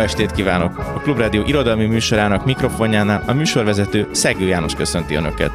estét kívánok! A Klubrádió irodalmi műsorának mikrofonjánál a műsorvezető Szegő János köszönti Önöket.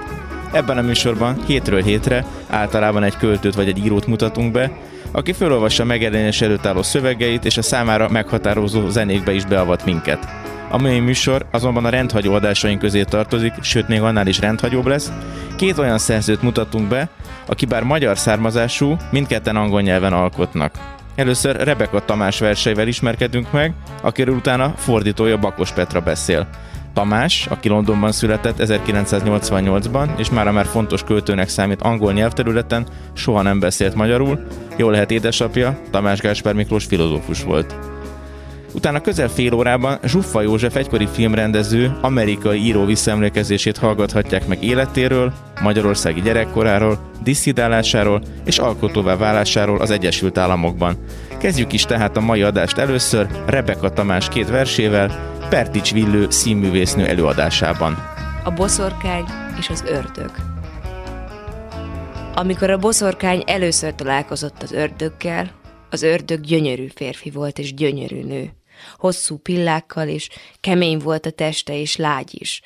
Ebben a műsorban hétről hétre általában egy költőt vagy egy írót mutatunk be, aki felolvassa megjelenés előtt álló szövegeit és a számára meghatározó zenékbe is beavat minket. A mai műsor azonban a rendhagyó adásaink közé tartozik, sőt még annál is rendhagyóbb lesz. Két olyan szerzőt mutatunk be, aki bár magyar származású, mindketten angol nyelven alkotnak. Először Rebeka Tamás verseivel ismerkedünk meg, akiről utána fordítója Bakos Petra beszél. Tamás, aki Londonban született 1988-ban, és már már fontos költőnek számít angol nyelvterületen, soha nem beszélt magyarul, jól lehet édesapja, Tamás Gáspár Miklós filozófus volt. Utána közel fél órában Zsuffa József egykori filmrendező, amerikai író visszaemlékezését hallgathatják meg életéről, magyarországi gyerekkoráról, disszidálásáról és alkotóvá válásáról az Egyesült Államokban. Kezdjük is tehát a mai adást először Rebeka Tamás két versével, Pertics Villő színművésznő előadásában. A boszorkány és az ördög. Amikor a boszorkány először találkozott az ördöggel, az ördög gyönyörű férfi volt és gyönyörű nő hosszú pillákkal, és kemény volt a teste, és lágy is.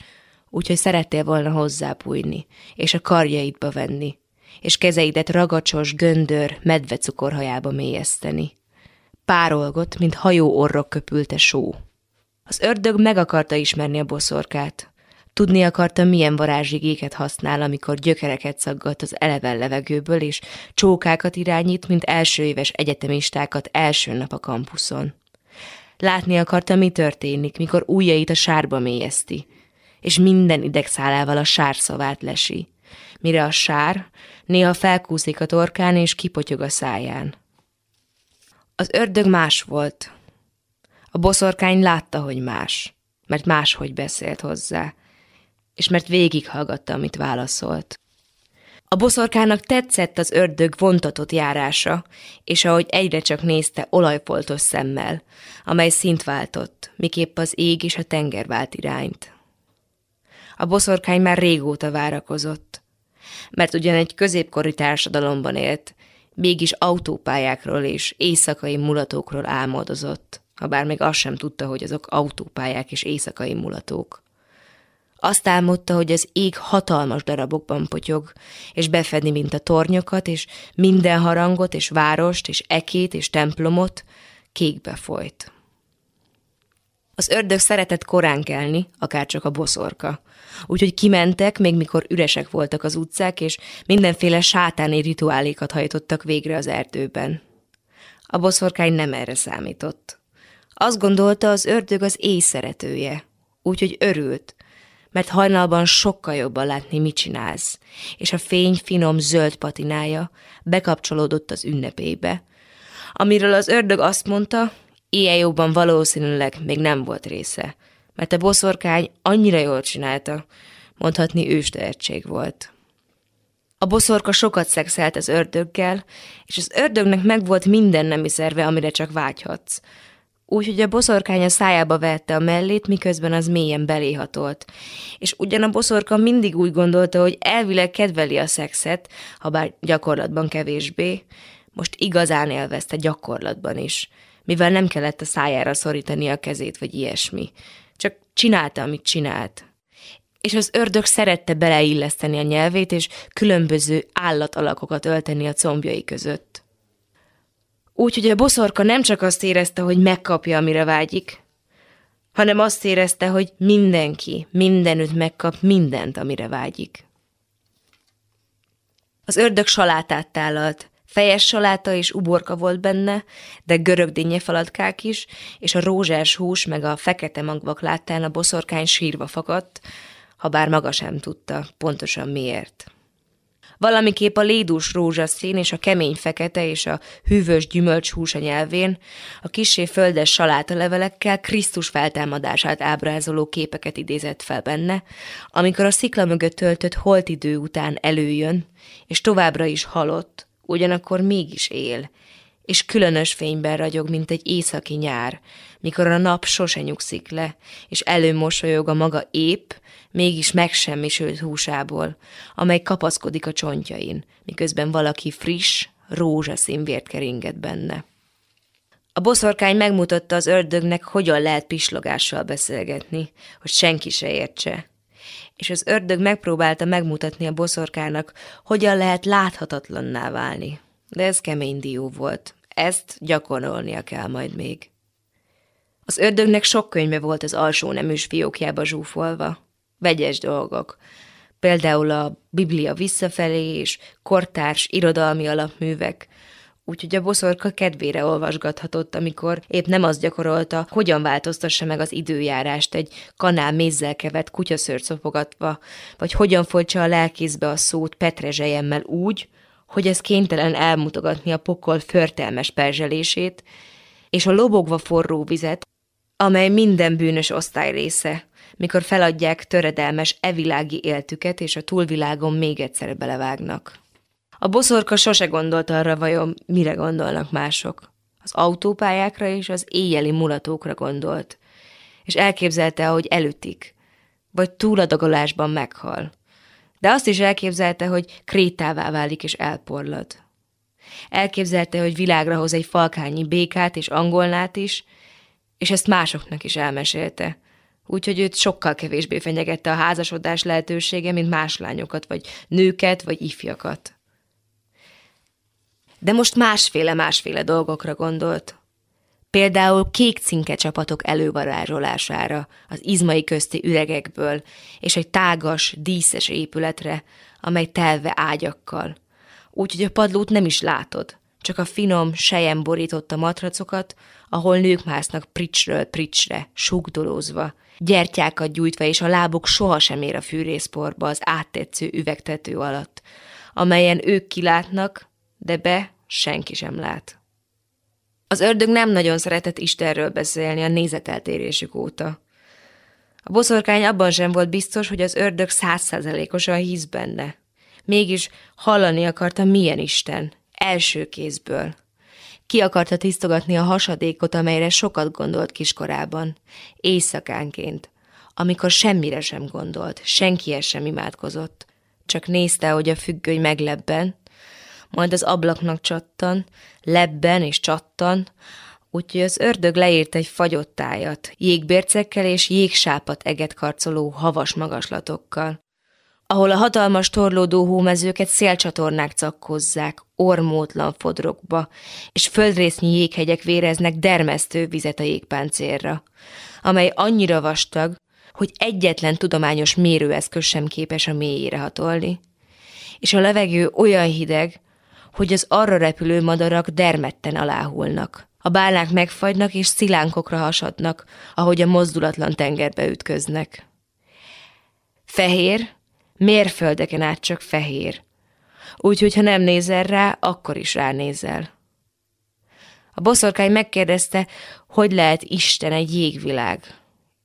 Úgyhogy szerettél volna hozzábújni, és a karjaidba venni, és kezeidet ragacsos, göndör, medvecukorhajába mélyeszteni. Párolgott, mint hajó orrok köpülte só. Az ördög meg akarta ismerni a boszorkát. Tudni akarta, milyen varázsigéket használ, amikor gyökereket szaggat az eleven levegőből, és csókákat irányít, mint első éves egyetemistákat első nap a kampuszon. Látni akarta, mi történik, mikor ujjait a sárba mélyezti, és minden idegszálával a sár szavát lesi, mire a sár néha felkúszik a torkán és kipotyog a száján. Az ördög más volt. A boszorkány látta, hogy más, mert máshogy beszélt hozzá, és mert végighallgatta, amit válaszolt. A boszorkának tetszett az ördög vontatott járása, és ahogy egyre csak nézte olajfoltos szemmel, amely szint váltott, miképp az ég és a tenger vált irányt. A boszorkány már régóta várakozott, mert ugyan egy középkori társadalomban élt, mégis autópályákról és éjszakai mulatókról álmodozott, ha bár még azt sem tudta, hogy azok autópályák és éjszakai mulatók. Azt álmodta, hogy az ég hatalmas darabokban potyog, és befedi, mint a tornyokat, és minden harangot, és várost, és ekét, és templomot kékbe folyt. Az ördög szeretett korán kelni, akár csak a boszorka. Úgyhogy kimentek, még mikor üresek voltak az utcák, és mindenféle sátáni rituálékat hajtottak végre az erdőben. A boszorkány nem erre számított. Azt gondolta, az ördög az éj szeretője, úgyhogy örült, mert hajnalban sokkal jobban látni, mit csinálsz, és a fény finom zöld patinája bekapcsolódott az ünnepébe, amiről az ördög azt mondta, ilyen jobban valószínűleg még nem volt része, mert a boszorkány annyira jól csinálta, mondhatni őstehetség volt. A boszorka sokat szexelt az ördöggel, és az ördögnek megvolt minden nemi szerve, amire csak vágyhatsz, úgyhogy a boszorkány a szájába vette a mellét, miközben az mélyen beléhatolt. És ugyan a boszorka mindig úgy gondolta, hogy elvileg kedveli a szexet, ha bár gyakorlatban kevésbé, most igazán élvezte gyakorlatban is, mivel nem kellett a szájára szorítani a kezét, vagy ilyesmi. Csak csinálta, amit csinált. És az ördög szerette beleilleszteni a nyelvét, és különböző állatalakokat ölteni a combjai között. Úgyhogy a boszorka nem csak azt érezte, hogy megkapja, amire vágyik, hanem azt érezte, hogy mindenki, mindenütt megkap mindent, amire vágyik. Az ördög salátát tálalt, fejes saláta és uborka volt benne, de görög dinnyefalatkák is, és a rózsás hús meg a fekete magvak láttán a boszorkány sírva fakadt, ha bár maga sem tudta pontosan miért. Valamiképp a lédús rózsaszín és a kemény fekete és a hűvös gyümölcshús a nyelvén, a kisé földes salátalevelekkel Krisztus feltámadását ábrázoló képeket idézett fel benne, amikor a szikla mögött töltött holt idő után előjön, és továbbra is halott, ugyanakkor mégis él, és különös fényben ragyog, mint egy északi nyár, mikor a nap sose nyugszik le, és előmosolyog a maga épp, mégis megsemmisült húsából, amely kapaszkodik a csontjain, miközben valaki friss, rózsaszín vért keringet benne. A boszorkány megmutatta az ördögnek, hogyan lehet pislogással beszélgetni, hogy senki se értse. És az ördög megpróbálta megmutatni a boszorkának, hogyan lehet láthatatlanná válni. De ez kemény dió volt. Ezt gyakorolnia kell majd még. Az ördögnek sok könyve volt az alsó neműs fiókjába zsúfolva vegyes dolgok. Például a Biblia visszafelé és kortárs irodalmi alapművek, úgyhogy a boszorka kedvére olvasgathatott, amikor épp nem azt gyakorolta, hogyan változtassa meg az időjárást egy kanál mézzel kevett kutyaszőrt szopogatva, vagy hogyan folytsa a lelkészbe a szót petrezselyemmel úgy, hogy ez kénytelen elmutogatni a pokol förtelmes perzselését, és a lobogva forró vizet, amely minden bűnös osztály része, mikor feladják töredelmes evilági éltüket, és a túlvilágon még egyszer belevágnak. A boszorka sose gondolt arra, vajon mire gondolnak mások. Az autópályákra és az éjjeli mulatókra gondolt, és elképzelte, hogy elütik, vagy túladagolásban meghal. De azt is elképzelte, hogy krétává válik és elporlad. Elképzelte, hogy világra hoz egy falkányi békát és angolnát is, és ezt másoknak is elmesélte, úgyhogy őt sokkal kevésbé fenyegette a házasodás lehetősége, mint más lányokat, vagy nőket, vagy ifjakat. De most másféle-másféle dolgokra gondolt. Például kék cinke csapatok elővarázsolására, az izmai közti üregekből, és egy tágas, díszes épületre, amely telve ágyakkal. Úgyhogy a padlót nem is látod, csak a finom, sejem borította matracokat, ahol nők másznak pricsről pricsre, sugdolózva, gyertyákat gyújtva, és a lábuk sohasem ér a fűrészporba az áttetsző üvegtető alatt, amelyen ők kilátnak, de be senki sem lát. Az ördög nem nagyon szeretett Istenről beszélni a nézeteltérésük óta. A boszorkány abban sem volt biztos, hogy az ördög százszázalékosan hisz benne. Mégis hallani akarta, milyen Isten, első kézből. Ki akarta tisztogatni a hasadékot, amelyre sokat gondolt kiskorában, éjszakánként, amikor semmire sem gondolt, senkihez sem imádkozott. Csak nézte, hogy a függöny meglebben, majd az ablaknak csattan, lebben és csattan, úgyhogy az ördög leírt egy fagyott tájat, jégbércekkel és jégsápat eget karcoló havas magaslatokkal ahol a hatalmas torlódó hómezőket szélcsatornák cakkozzák, ormótlan fodrokba, és földrésznyi jéghegyek véreznek dermesztő vizet a jégpáncélra, amely annyira vastag, hogy egyetlen tudományos mérőeszköz sem képes a mélyére hatolni. És a levegő olyan hideg, hogy az arra repülő madarak dermetten aláhulnak. A bálnák megfagynak és szilánkokra hasadnak, ahogy a mozdulatlan tengerbe ütköznek. Fehér, mérföldeken át csak fehér. Úgyhogy, ha nem nézel rá, akkor is ránézel. A boszorkány megkérdezte, hogy lehet Isten egy jégvilág.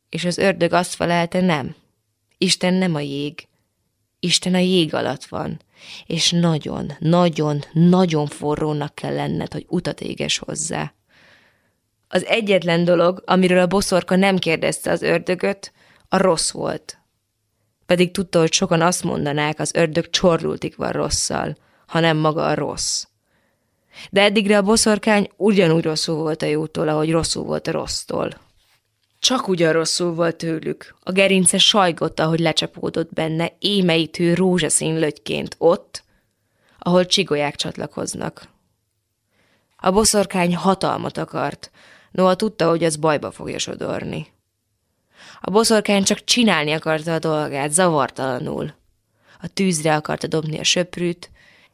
És az ördög azt felelte, nem. Isten nem a jég. Isten a jég alatt van. És nagyon, nagyon, nagyon forrónak kell lenned, hogy utat éges hozzá. Az egyetlen dolog, amiről a boszorka nem kérdezte az ördögöt, a rossz volt. Pedig tudta, hogy sokan azt mondanák, az ördög csorlultik van rosszal, hanem maga a rossz. De eddigre a boszorkány ugyanúgy rosszul volt a jótól, ahogy rosszul volt a rossztól. Csak ugyan rosszul volt tőlük. A gerince sajgott, ahogy lecsapódott benne, émeitű rózsaszín lögyként ott, ahol csigolyák csatlakoznak. A boszorkány hatalmat akart, noha tudta, hogy az bajba fogja sodorni. A boszorkány csak csinálni akarta a dolgát, zavartalanul. A tűzre akarta dobni a söprűt,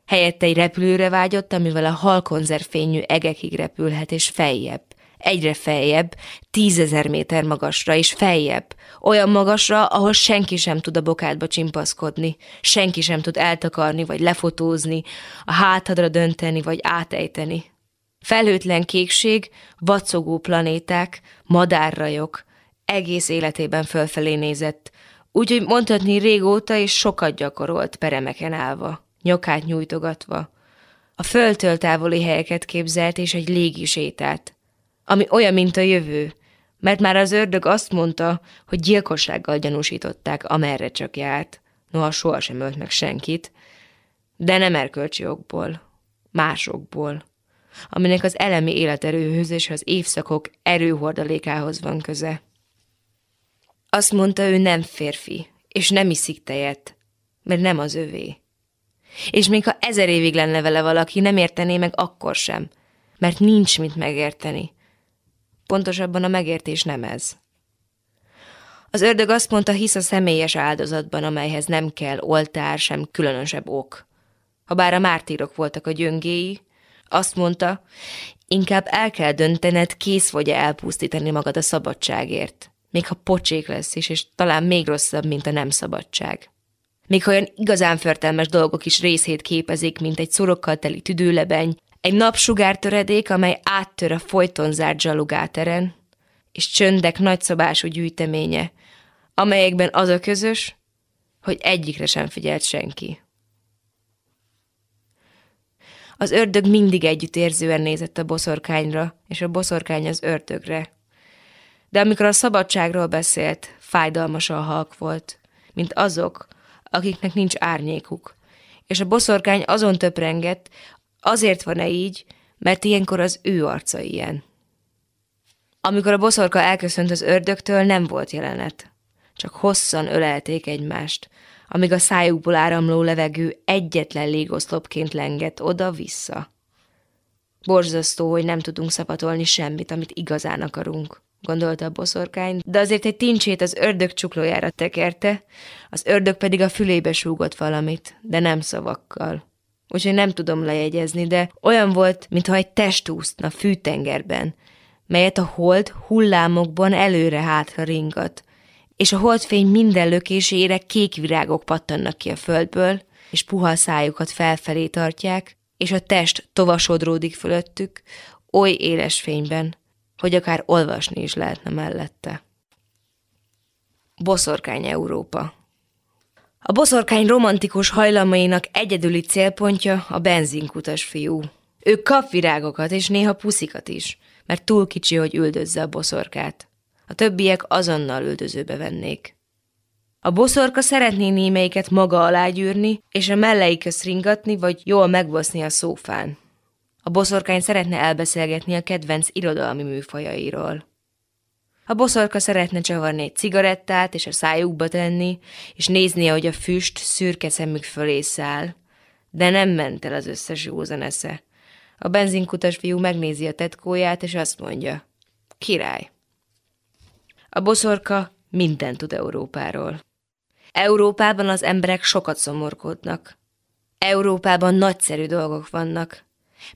helyette egy repülőre vágyott, amivel a halkonzervfényű egekig repülhet, és feljebb, Egyre feljebb, tízezer méter magasra, és feljebb. Olyan magasra, ahol senki sem tud a bokádba csimpaszkodni, senki sem tud eltakarni, vagy lefotózni, a hátadra dönteni, vagy átejteni. Felhőtlen kékség, vacogó planéták, madárrajok, egész életében fölfelé nézett, úgyhogy mondhatni régóta és sokat gyakorolt peremeken állva, nyakát nyújtogatva. A földtől távoli helyeket képzelt és egy légi sétát, ami olyan, mint a jövő, mert már az ördög azt mondta, hogy gyilkossággal gyanúsították, amerre csak járt, noha sohasem ölt meg senkit, de nem erkölcsi okból, másokból, aminek az elemi életerőhöz és az évszakok erőhordalékához van köze. Azt mondta, ő nem férfi, és nem iszik tejet, mert nem az övé. És még ha ezer évig lenne vele valaki, nem értené meg akkor sem, mert nincs mit megérteni. Pontosabban a megértés nem ez. Az ördög azt mondta, hisz a személyes áldozatban, amelyhez nem kell oltár, sem különösebb ok. Ha bár a mártírok voltak a gyöngéi, azt mondta, inkább el kell döntened, kész vagy-e elpusztítani magad a szabadságért még ha pocsék lesz is, és talán még rosszabb, mint a nem szabadság. Még ha olyan igazán förtelmes dolgok is részét képezik, mint egy szorokkal teli tüdőlebeny, egy napsugártöredék, amely áttör a folyton zárt zsalugáteren, és csöndek nagyszabású gyűjteménye, amelyekben az a közös, hogy egyikre sem figyelt senki. Az ördög mindig együttérzően nézett a boszorkányra, és a boszorkány az ördögre, de amikor a szabadságról beszélt, fájdalmasan halk volt, mint azok, akiknek nincs árnyékuk. És a boszorkány azon töprengett, azért van-e így, mert ilyenkor az ő arca ilyen. Amikor a boszorka elköszönt az ördögtől, nem volt jelenet. Csak hosszan ölelték egymást, amíg a szájukból áramló levegő egyetlen légoszlopként lengett oda-vissza. Borzasztó, hogy nem tudunk szapatolni semmit, amit igazán akarunk gondolta a boszorkány, de azért egy tincsét az ördög csuklójára tekerte, az ördög pedig a fülébe súgott valamit, de nem szavakkal. Úgyhogy nem tudom lejegyezni, de olyan volt, mintha egy test úszna fűtengerben, melyet a hold hullámokban előre-hátra ringat, és a holdfény minden lökésére kék virágok pattannak ki a földből, és puha szájukat felfelé tartják, és a test tovasodródik fölöttük, oly éles fényben, hogy akár olvasni is lehetne mellette. Boszorkány Európa A boszorkány romantikus hajlamainak egyedüli célpontja a benzinkutas fiú. Ő kap virágokat és néha puszikat is, mert túl kicsi, hogy üldözze a boszorkát. A többiek azonnal üldözőbe vennék. A boszorka szeretné némelyiket maga alá gyűrni, és a melleiköz ringatni, vagy jól megboszni a szófán. A boszorkány szeretne elbeszélgetni a kedvenc irodalmi műfajairól. A boszorka szeretne csavarni egy cigarettát, és a szájukba tenni, és nézni, hogy a füst szürke szemük fölé száll. De nem ment el az összes józan esze. A benzinkutas fiú megnézi a tetkóját, és azt mondja, király. A boszorka mindent tud Európáról. Európában az emberek sokat szomorkodnak. Európában nagyszerű dolgok vannak,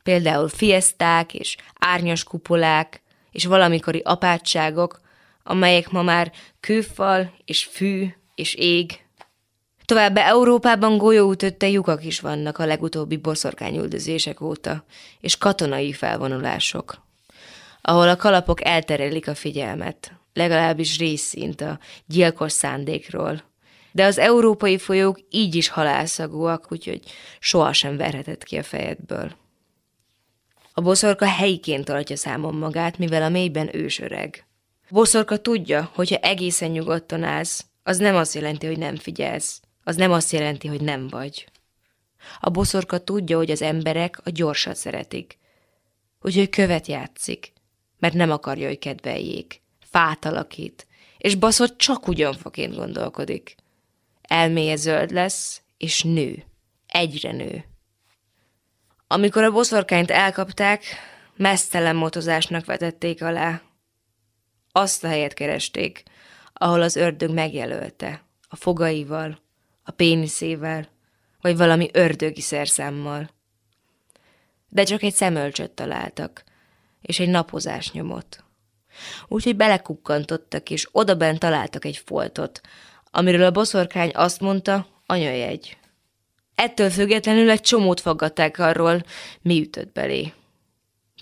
például fieszták és árnyas kupolák és valamikori apátságok, amelyek ma már kőfal és fű és ég. Továbbá Európában golyóütötte lyukak is vannak a legutóbbi boszorkányüldözések óta, és katonai felvonulások, ahol a kalapok elterelik a figyelmet, legalábbis részint a gyilkos szándékról. De az európai folyók így is halálszagúak, úgyhogy sohasem verhetett ki a fejedből. A boszorka helyiként tartja számon magát, mivel a mélyben ősöreg. Boszorka tudja, hogyha egészen nyugodtan állsz, az nem azt jelenti, hogy nem figyelsz. Az nem azt jelenti, hogy nem vagy. A boszorka tudja, hogy az emberek a gyorsat szeretik. Úgyhogy követ játszik, mert nem akarja, hogy kedveljék. Fát alakít, és baszott csak ugyanfoként gondolkodik. Elméje zöld lesz, és nő. Egyre nő. Amikor a boszorkányt elkapták, mesztelen motozásnak vetették alá. Azt a helyet keresték, ahol az ördög megjelölte, a fogaival, a péniszével, vagy valami ördögi szerszámmal. De csak egy szemölcsöt találtak, és egy napozás nyomot. Úgyhogy belekukkantottak, és odabent találtak egy foltot, amiről a boszorkány azt mondta, anyajegy. Ettől függetlenül egy csomót faggatták arról, mi ütött belé.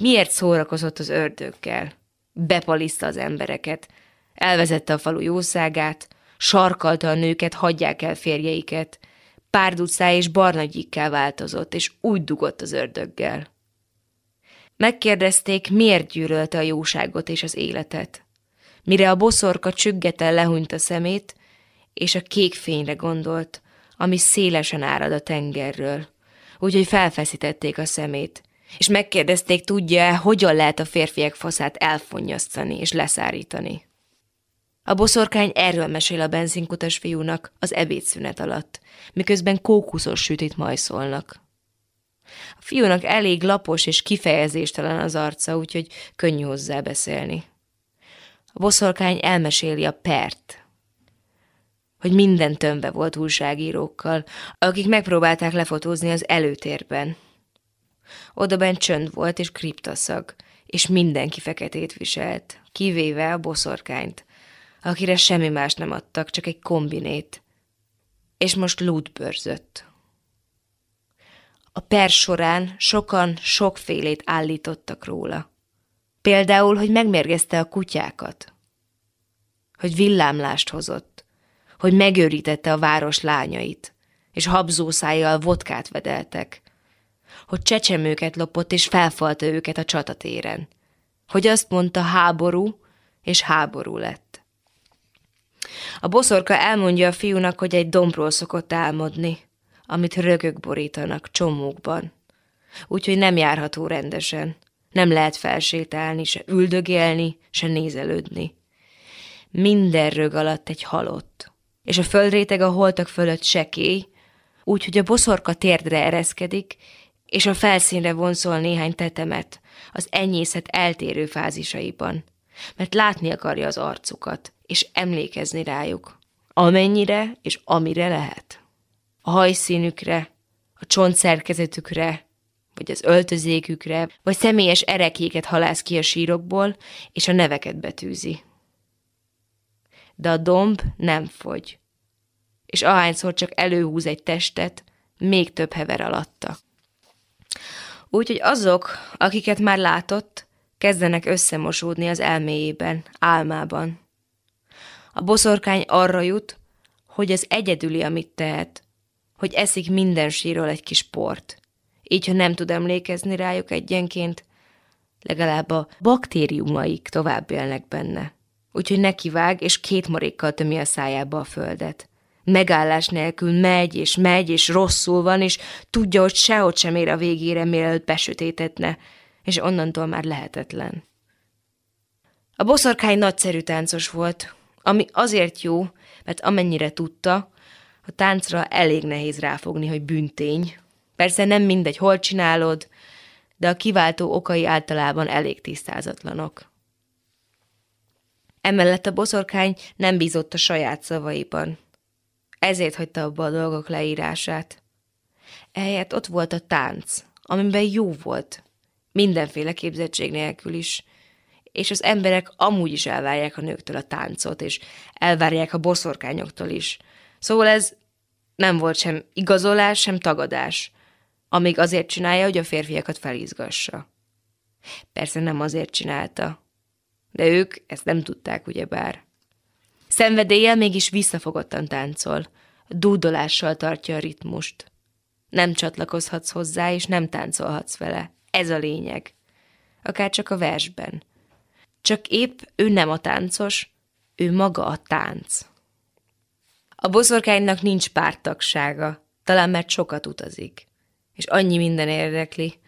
Miért szórakozott az ördögkel? Bepaliszta az embereket, elvezette a falu jószágát, sarkalta a nőket, hagyják el férjeiket, párducá és barnagyikkel változott, és úgy dugott az ördöggel. Megkérdezték, miért gyűrölte a jóságot és az életet. Mire a boszorka csüggeten lehúnyt a szemét, és a kék fényre gondolt, ami szélesen árad a tengerről. Úgyhogy felfeszítették a szemét, és megkérdezték, tudja-e, hogyan lehet a férfiak faszát elfonnyasztani és leszárítani. A boszorkány erről mesél a benzinkutas fiúnak az ebédszünet alatt, miközben kókuszos sütit majszolnak. A fiúnak elég lapos és kifejezéstelen az arca, úgyhogy könnyű hozzá beszélni. A boszorkány elmeséli a pert, hogy minden tömve volt újságírókkal, akik megpróbálták lefotózni az előtérben. Oda bent csönd volt és kriptaszag, és mindenki feketét viselt, kivéve a boszorkányt, akire semmi más nem adtak, csak egy kombinét. És most lútbőrzött. A per során sokan sokfélét állítottak róla. Például, hogy megmérgezte a kutyákat, hogy villámlást hozott, hogy megőrítette a város lányait, és habzószájjal vodkát vedeltek, hogy csecsemőket lopott és felfalta őket a csatatéren, hogy azt mondta háború, és háború lett. A boszorka elmondja a fiúnak, hogy egy dombról szokott álmodni, amit rögök borítanak csomókban. Úgyhogy nem járható rendesen. Nem lehet felsétálni, se üldögélni, se nézelődni. Minden rög alatt egy halott. És a földréteg a holtak fölött sekély, úgyhogy a boszorka térdre ereszkedik, és a felszínre vonszol néhány tetemet, az enyészet eltérő fázisaiban, mert látni akarja az arcukat, és emlékezni rájuk, amennyire és amire lehet a hajszínükre, a csontszerkezetükre, vagy az öltözékükre, vagy személyes erekéket halász ki a sírokból, és a neveket betűzi. De a domb nem fogy, és ahányszor csak előhúz egy testet, még több hever alatta. Úgyhogy azok, akiket már látott, kezdenek összemosódni az elméjében, álmában. A boszorkány arra jut, hogy az egyedüli, amit tehet, hogy eszik minden síról egy kis port. Így, ha nem tud emlékezni rájuk egyenként, legalább a baktériumaik tovább élnek benne. Úgyhogy nekivág, és két marékkal tömi a szájába a földet. Megállás nélkül megy, és megy, és rosszul van, és tudja, hogy sehogy sem ér a végére, mielőtt besötétetne, és onnantól már lehetetlen. A boszorkány nagyszerű táncos volt, ami azért jó, mert amennyire tudta, a táncra elég nehéz ráfogni, hogy büntény. Persze nem mindegy, hol csinálod, de a kiváltó okai általában elég tisztázatlanok. Emellett a boszorkány nem bízott a saját szavaiban. Ezért hagyta abba a dolgok leírását. Ehelyett ott volt a tánc, amiben jó volt, mindenféle képzettség nélkül is, és az emberek amúgy is elvárják a nőktől a táncot, és elvárják a boszorkányoktól is – Szóval ez nem volt sem igazolás, sem tagadás, amíg azért csinálja, hogy a férfiakat felizgassa. Persze nem azért csinálta, de ők ezt nem tudták, ugyebár. Szenvedéllyel mégis visszafogottan táncol, dúdolással tartja a ritmust. Nem csatlakozhatsz hozzá, és nem táncolhatsz vele. Ez a lényeg. Akár csak a versben. Csak épp ő nem a táncos, ő maga a tánc. A boszorkánynak nincs pártagsága, talán mert sokat utazik, és annyi minden érdekli.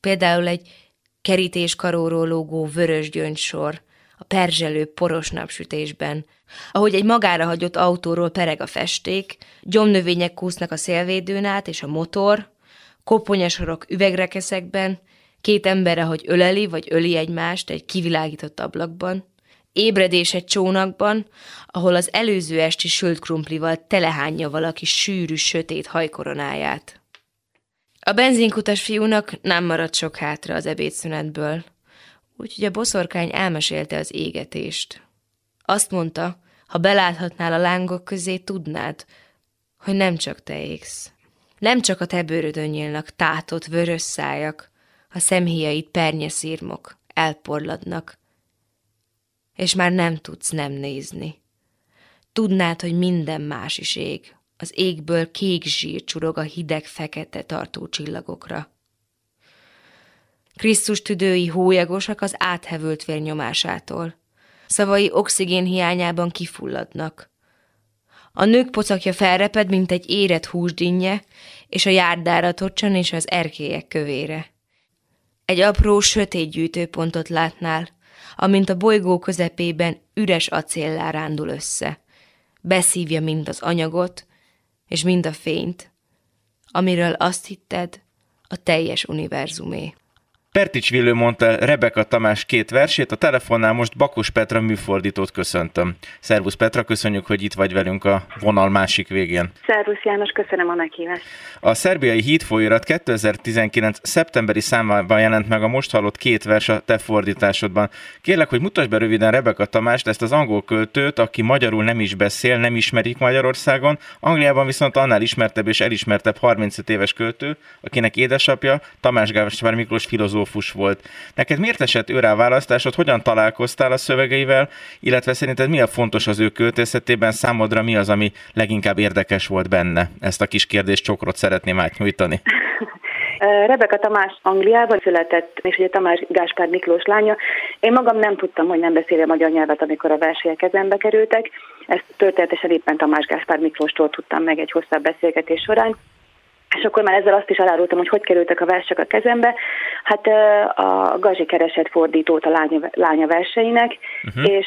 Például egy kerítés karóról lógó vörös gyöngysor, a perzselő poros napsütésben, ahogy egy magára hagyott autóról pereg a festék, gyomnövények kúsznak a szélvédőn át, és a motor, koponyasorok üvegrekeszekben, két embere, hogy öleli vagy öli egymást egy kivilágított ablakban, Ébredés egy csónakban, ahol az előző esti sült krumplival telehányja valaki sűrű, sötét hajkoronáját. A benzinkutas fiúnak nem maradt sok hátra az ebédszünetből, Úgyhogy a boszorkány elmesélte az égetést. Azt mondta, ha beláthatnál a lángok közé, tudnád, hogy nem csak te égsz. Nem csak a te bőrödön nyílnak tátott vörös szájak, a szemhéjaid pernyeszírmok elporladnak, és már nem tudsz nem nézni. Tudnád, hogy minden más is ég. Az égből kék zsír csurog a hideg fekete tartó csillagokra. Krisztus tüdői hólyagosak az áthevült vér nyomásától. Szavai oxigén hiányában kifulladnak. A nők pocakja felreped, mint egy érett húsdinnye, és a járdára tocsan és az erkélyek kövére. Egy apró, sötét gyűjtőpontot látnál, amint a bolygó közepében üres acéllá rándul össze. Beszívja mind az anyagot, és mind a fényt, amiről azt hitted, a teljes univerzumé. Pertics Villő mondta Rebeka Tamás két versét, a telefonnál most Bakus Petra műfordítót köszöntöm. Szervusz Petra, köszönjük, hogy itt vagy velünk a vonal másik végén. Szervusz János, köszönöm a meghívást. A szerbiai hídfolyóirat 2019. szeptemberi számában jelent meg a most hallott két vers a te fordításodban. Kérlek, hogy mutasd be röviden Rebeka Tamást, ezt az angol költőt, aki magyarul nem is beszél, nem ismerik Magyarországon, Angliában viszont annál ismertebb és elismertebb 35 éves költő, akinek édesapja Tamás Gáspár Miklós filozófus filozófus volt. Neked miért esett ő rá választásod, hogyan találkoztál a szövegeivel, illetve szerinted mi a fontos az ő költészetében, számodra mi az, ami leginkább érdekes volt benne? Ezt a kis kérdés csokrot szeretném átnyújtani. Rebeka Tamás Angliában született, és ugye Tamás Gáspár Miklós lánya. Én magam nem tudtam, hogy nem beszéli a magyar nyelvet, amikor a verselyek kezembe kerültek. Ezt történetesen éppen Tamás Gáspár Miklóstól tudtam meg egy hosszabb beszélgetés során. És akkor már ezzel azt is elárultam, hogy hogy kerültek a versek a kezembe. Hát a Gazsi keresett fordítót a lánya, lánya verseinek, uh-huh. és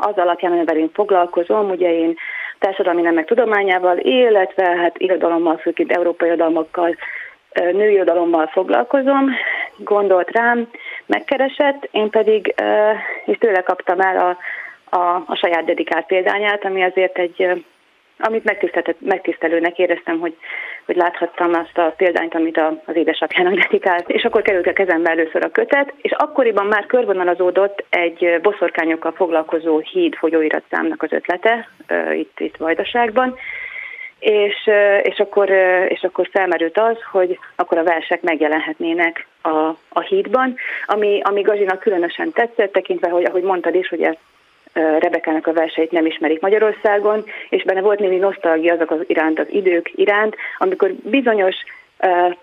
az alapján, amivel én foglalkozom, ugye én társadalmi nemek tudományával, illetve hát irodalommal, főként európai irodalmakkal, női irodalommal foglalkozom, gondolt rám, megkeresett, én pedig, és tőle kaptam el a, a, a saját dedikált példányát, ami azért egy amit megtisztelőnek éreztem, hogy, hogy láthattam azt a példányt, amit a, az édesapjának dedikált, és akkor került a kezembe először a kötet, és akkoriban már körvonalazódott egy boszorkányokkal foglalkozó híd folyóirat számnak az ötlete, itt, itt Vajdaságban, és, és, akkor, és akkor felmerült az, hogy akkor a versek megjelenhetnének a, a hídban, ami, ami Gazsinak különösen tetszett, tekintve, hogy ahogy mondtad is, hogy ezt Rebekának a verseit nem ismerik Magyarországon, és benne volt némi nosztalgia azok az iránt, az idők iránt, amikor bizonyos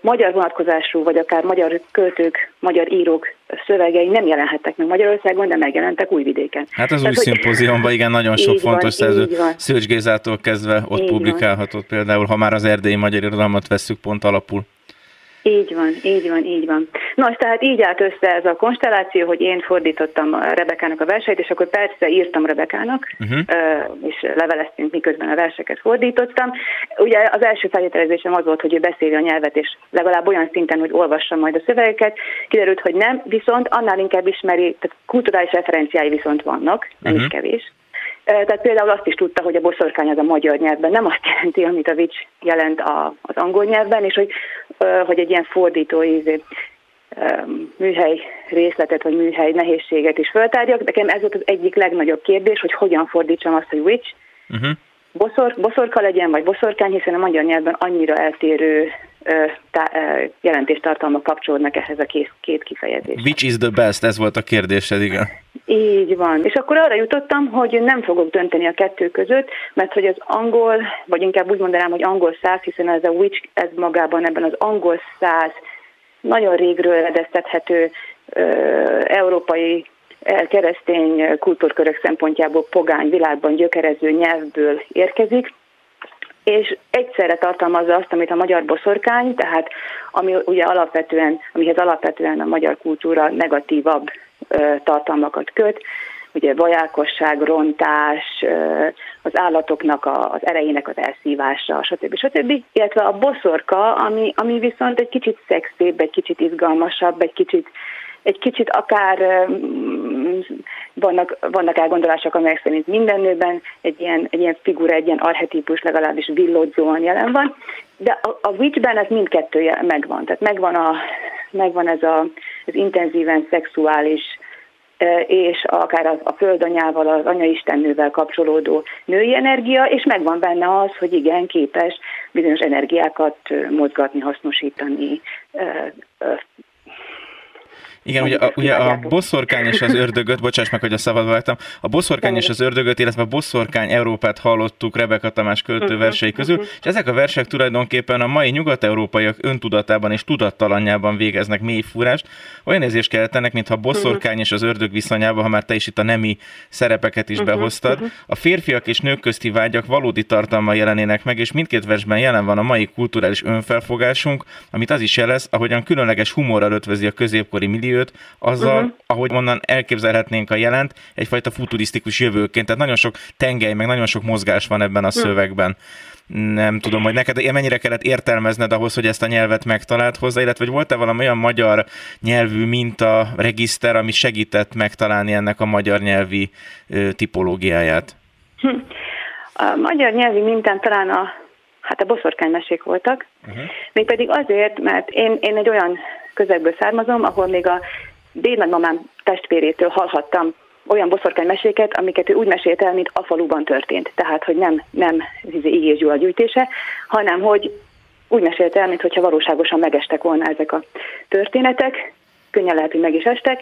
magyar vonatkozású, vagy akár magyar költők, magyar írók szövegei nem jelenhettek meg Magyarországon, de megjelentek Újvidéken. Hát az Tehát, új szimpóziumban igen, nagyon sok fontos van, szerző. Szőcs Gézától kezdve ott így publikálhatott van. például, ha már az erdélyi magyar irodalmat vesszük pont alapul. Így van, így van, így van. Nos, tehát így állt össze ez a konstelláció, hogy én fordítottam Rebekának a verseit, és akkor persze írtam Rebekának, uh-huh. és leveleztünk, miközben a verseket fordítottam. Ugye az első feltételezésem az volt, hogy ő beszéli a nyelvet, és legalább olyan szinten, hogy olvassa majd a szövegeket. Kiderült, hogy nem, viszont annál inkább ismeri, tehát kulturális referenciái viszont vannak, nem uh-huh. is kevés. Tehát például azt is tudta, hogy a boszorkány az a magyar nyelvben nem azt jelenti, amit a vics jelent a, az angol nyelvben, és hogy, hogy egy ilyen fordítói izé, műhely részletet, vagy műhely nehézséget is föltárjak. Nekem ez volt az egyik legnagyobb kérdés, hogy hogyan fordítsam azt, hogy witch, uh-huh. boszor, boszorka legyen, vagy boszorkány, hiszen a magyar nyelvben annyira eltérő tá, jelentéstartalmak kapcsolódnak ehhez a két, két kifejezés. Which is the best? Ez volt a kérdésed, igen. Így van. És akkor arra jutottam, hogy nem fogok dönteni a kettő között, mert hogy az angol, vagy inkább úgy mondanám, hogy angol száz, hiszen ez a which, ez magában ebben az angol száz nagyon régről eredeztethető európai keresztény kultúrkörök szempontjából pogány világban gyökerező nyelvből érkezik, és egyszerre tartalmazza azt, amit a magyar boszorkány, tehát ami ugye alapvetően, amihez alapvetően a magyar kultúra negatívabb ö, tartalmakat köt, ugye vajákosság, rontás, az állatoknak a, az erejének az elszívása, stb. stb. Illetve a boszorka, ami, ami viszont egy kicsit szexibb, egy kicsit izgalmasabb, egy kicsit egy kicsit akár vannak, vannak elgondolások, amelyek szerint minden nőben egy ilyen, egy ilyen figura, egy ilyen archetípus legalábbis villodzóan jelen van, de a, a Witchben ez mindkettő megvan. Tehát megvan, a, megvan ez a az intenzíven szexuális és akár a, a földanyával, az anyaistennővel kapcsolódó női energia, és megvan benne az, hogy igen, képes bizonyos energiákat mozgatni, hasznosítani, igen, ugye a, ugye a boszorkány és az ördögöt, bocsáss meg, hogy a szabadba vágtam, a boszorkány és az ördögöt, illetve a boszorkány Európát hallottuk Rebeka Tamás költő mhm, versei közül, mhm. és ezek a versek tulajdonképpen a mai nyugat-európaiak öntudatában és tudattalanjában végeznek mély fúrást. Olyan érzést keltenek, mintha a boszorkány és az ördög viszonyában, ha már te is itt a nemi szerepeket is mhm, behoztad, a férfiak és nők közti vágyak valódi tartalma jelenének meg, és mindkét versben jelen van a mai kulturális önfelfogásunk, amit az is jelez, ahogyan különleges humorral ötvözi a középkori millió milliót, azzal, uh-huh. ahogy onnan elképzelhetnénk a jelent, egyfajta futurisztikus jövőként. Tehát nagyon sok tengely, meg nagyon sok mozgás van ebben a uh-huh. szövegben. Nem tudom, hogy neked mennyire kellett értelmezned ahhoz, hogy ezt a nyelvet megtalált hozzá, illetve hogy volt-e valami olyan magyar nyelvű minta, regiszter, ami segített megtalálni ennek a magyar nyelvi tipológiáját? Hm. A magyar nyelvi mintán talán a, hát a boszorkánymesék voltak, uh-huh. mégpedig azért, mert én, én egy olyan közegből származom, ahol még a dédnagymamám testvérétől hallhattam olyan boszorkánymeséket, amiket ő úgy mesélt el, mint a faluban történt. Tehát, hogy nem, nem Igés izé Gyula gyűjtése, hanem, hogy úgy mesélte el, mintha valóságosan megestek volna ezek a történetek, könnyen lehet, hogy meg is estek,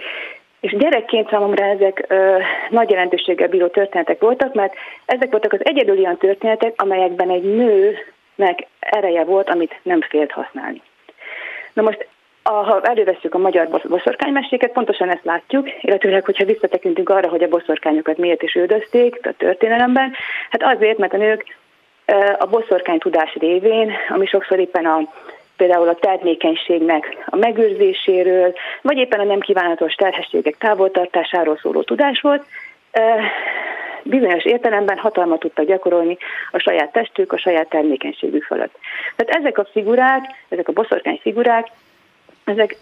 és gyerekként számomra ezek ö, nagy jelentőséggel bíró történetek voltak, mert ezek voltak az egyedül olyan történetek, amelyekben egy nőnek ereje volt, amit nem félt használni. Na most a, ha elővesszük a magyar boszorkánymeséket, pontosan ezt látjuk, illetőleg, hogyha visszatekintünk arra, hogy a boszorkányokat miért is üldözték a történelemben, hát azért, mert a nők a boszorkány tudás révén, ami sokszor éppen a például a termékenységnek a megőrzéséről, vagy éppen a nem kívánatos terhességek távoltartásáról szóló tudás volt, bizonyos értelemben hatalmat tudtak gyakorolni a saját testük, a saját termékenységük fölött. Tehát ezek a figurák, ezek a boszorkány figurák ezek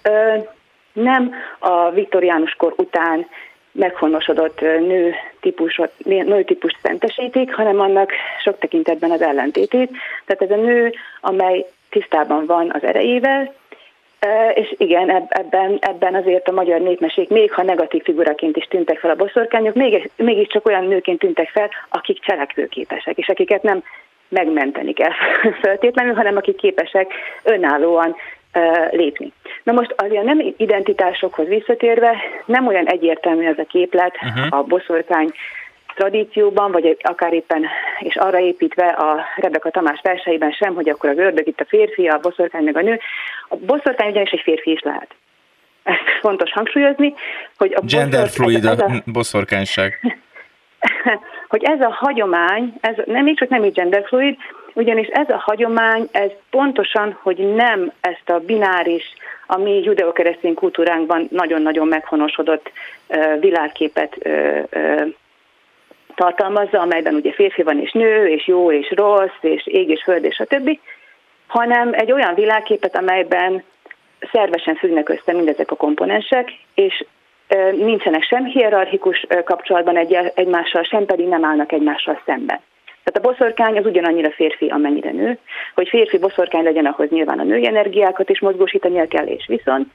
nem a viktoriánus kor után meghonosodott nő típusot, nő típust szentesítik, hanem annak sok tekintetben az ellentétét. Tehát ez a nő, amely tisztában van az erejével, és igen, ebben, ebben azért a magyar népmesék, még ha negatív figuraként is tűntek fel a boszorkányok, még, mégiscsak olyan nőként tűntek fel, akik cselekvőképesek, és akiket nem megmenteni kell feltétlenül, hanem akik képesek önállóan lépni. Na most az ilyen nem identitásokhoz visszatérve, nem olyan egyértelmű ez a képlet uh-huh. a boszorkány tradícióban, vagy akár éppen, és arra építve a Rebeka Tamás verseiben sem, hogy akkor az ördög itt a férfi, a boszorkány meg a nő. A boszorkány ugyanis egy férfi is lehet. Ezt fontos hangsúlyozni, hogy a Genderfluid a, a boszorkányság. hogy ez a hagyomány, ez nem így csak nem így genderfluid, ugyanis ez a hagyomány, ez pontosan, hogy nem ezt a bináris, a mi judeokeresztény kultúránkban nagyon-nagyon meghonosodott világképet tartalmazza, amelyben ugye férfi van és nő, és jó és rossz, és ég és föld, és a többi, hanem egy olyan világképet, amelyben szervesen függnek össze mindezek a komponensek, és nincsenek sem hierarchikus kapcsolatban egy, egymással, sem pedig nem állnak egymással szemben. Tehát a boszorkány az ugyanannyira férfi, amennyire nő. Hogy férfi boszorkány legyen, ahhoz nyilván a női energiákat is mozgósítania kell, és viszont.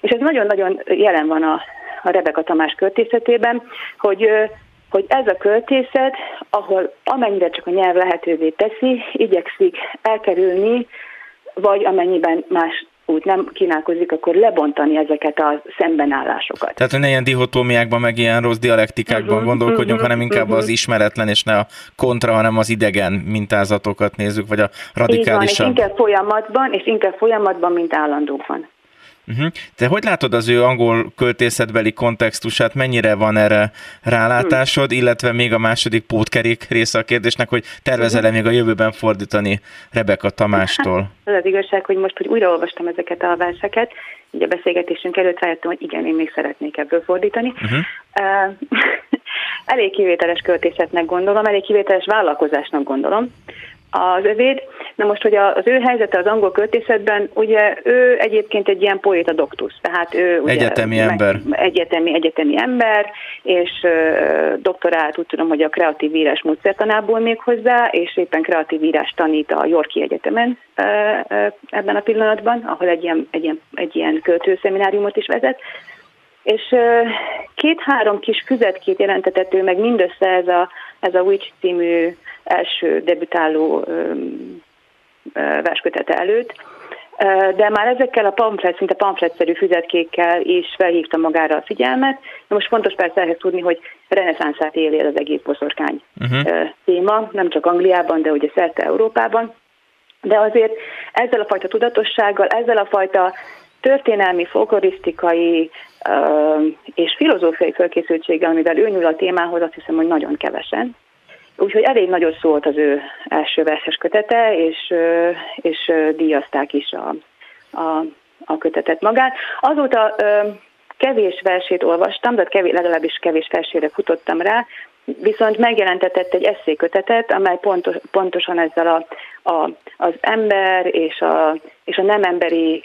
És ez nagyon-nagyon jelen van a, a Rebeka Tamás költészetében, hogy hogy ez a költészet, ahol amennyire csak a nyelv lehetővé teszi, igyekszik elkerülni, vagy amennyiben más úgy nem kínálkozik, akkor lebontani ezeket a szembenállásokat. Tehát, hogy ne ilyen dihotómiákban, meg ilyen rossz dialektikákban uh-huh, gondolkodjunk, uh-huh, hanem inkább uh-huh. az ismeretlen, és ne a kontra, hanem az idegen mintázatokat nézzük, vagy a radikálisabb. Így van, és inkább folyamatban, és inkább folyamatban, mint állandóban. Uh-huh. Te hogy látod az ő angol költészetbeli kontextusát, mennyire van erre rálátásod, illetve még a második pótkerék része a kérdésnek, hogy tervezel-e még a jövőben fordítani Rebeka Tamástól? Hát, az az igazság, hogy most, hogy újraolvastam ezeket a verseket, így a beszélgetésünk előtt rájöttem, hogy igen, én még szeretnék ebből fordítani. Uh-huh. Uh, elég kivételes költészetnek gondolom, elég kivételes vállalkozásnak gondolom, az övét. Na most, hogy az ő helyzete az angol költészetben, ugye ő egyébként egy ilyen poéta doktus, tehát ő ugye egyetemi meg, ember. Egyetemi, egyetemi ember, és doktorált úgy tudom, hogy a kreatív írás módszertanából még hozzá, és éppen kreatív írás tanít a Yorki Egyetemen ebben a pillanatban, ahol egy ilyen, egy ilyen, egy ilyen költőszemináriumot is vezet. És két-három kis füzetkét jelentetett ő meg mindössze ez a, ez a Witch című első debütáló verskötete előtt, de már ezekkel a pamflet, szinte pamfletszerű füzetkékkel is felhívta magára a figyelmet. Na most fontos persze ehhez tudni, hogy reneszánszát éli az egész boszorkány uh-huh. téma, nem csak Angliában, de ugye szerte Európában. De azért ezzel a fajta tudatossággal, ezzel a fajta történelmi, folklorisztikai és filozófiai fölkészültséggel, amivel ő nyúl a témához, azt hiszem, hogy nagyon kevesen. Úgyhogy elég nagyot szólt az ő első verses kötete, és, és díjazták is a, a, a kötetet magát. Azóta kevés versét olvastam, de kevés, legalábbis kevés versére futottam rá, viszont megjelentetett egy eszékötetet, amely pontos, pontosan ezzel a, a, az ember és a, és a nem emberi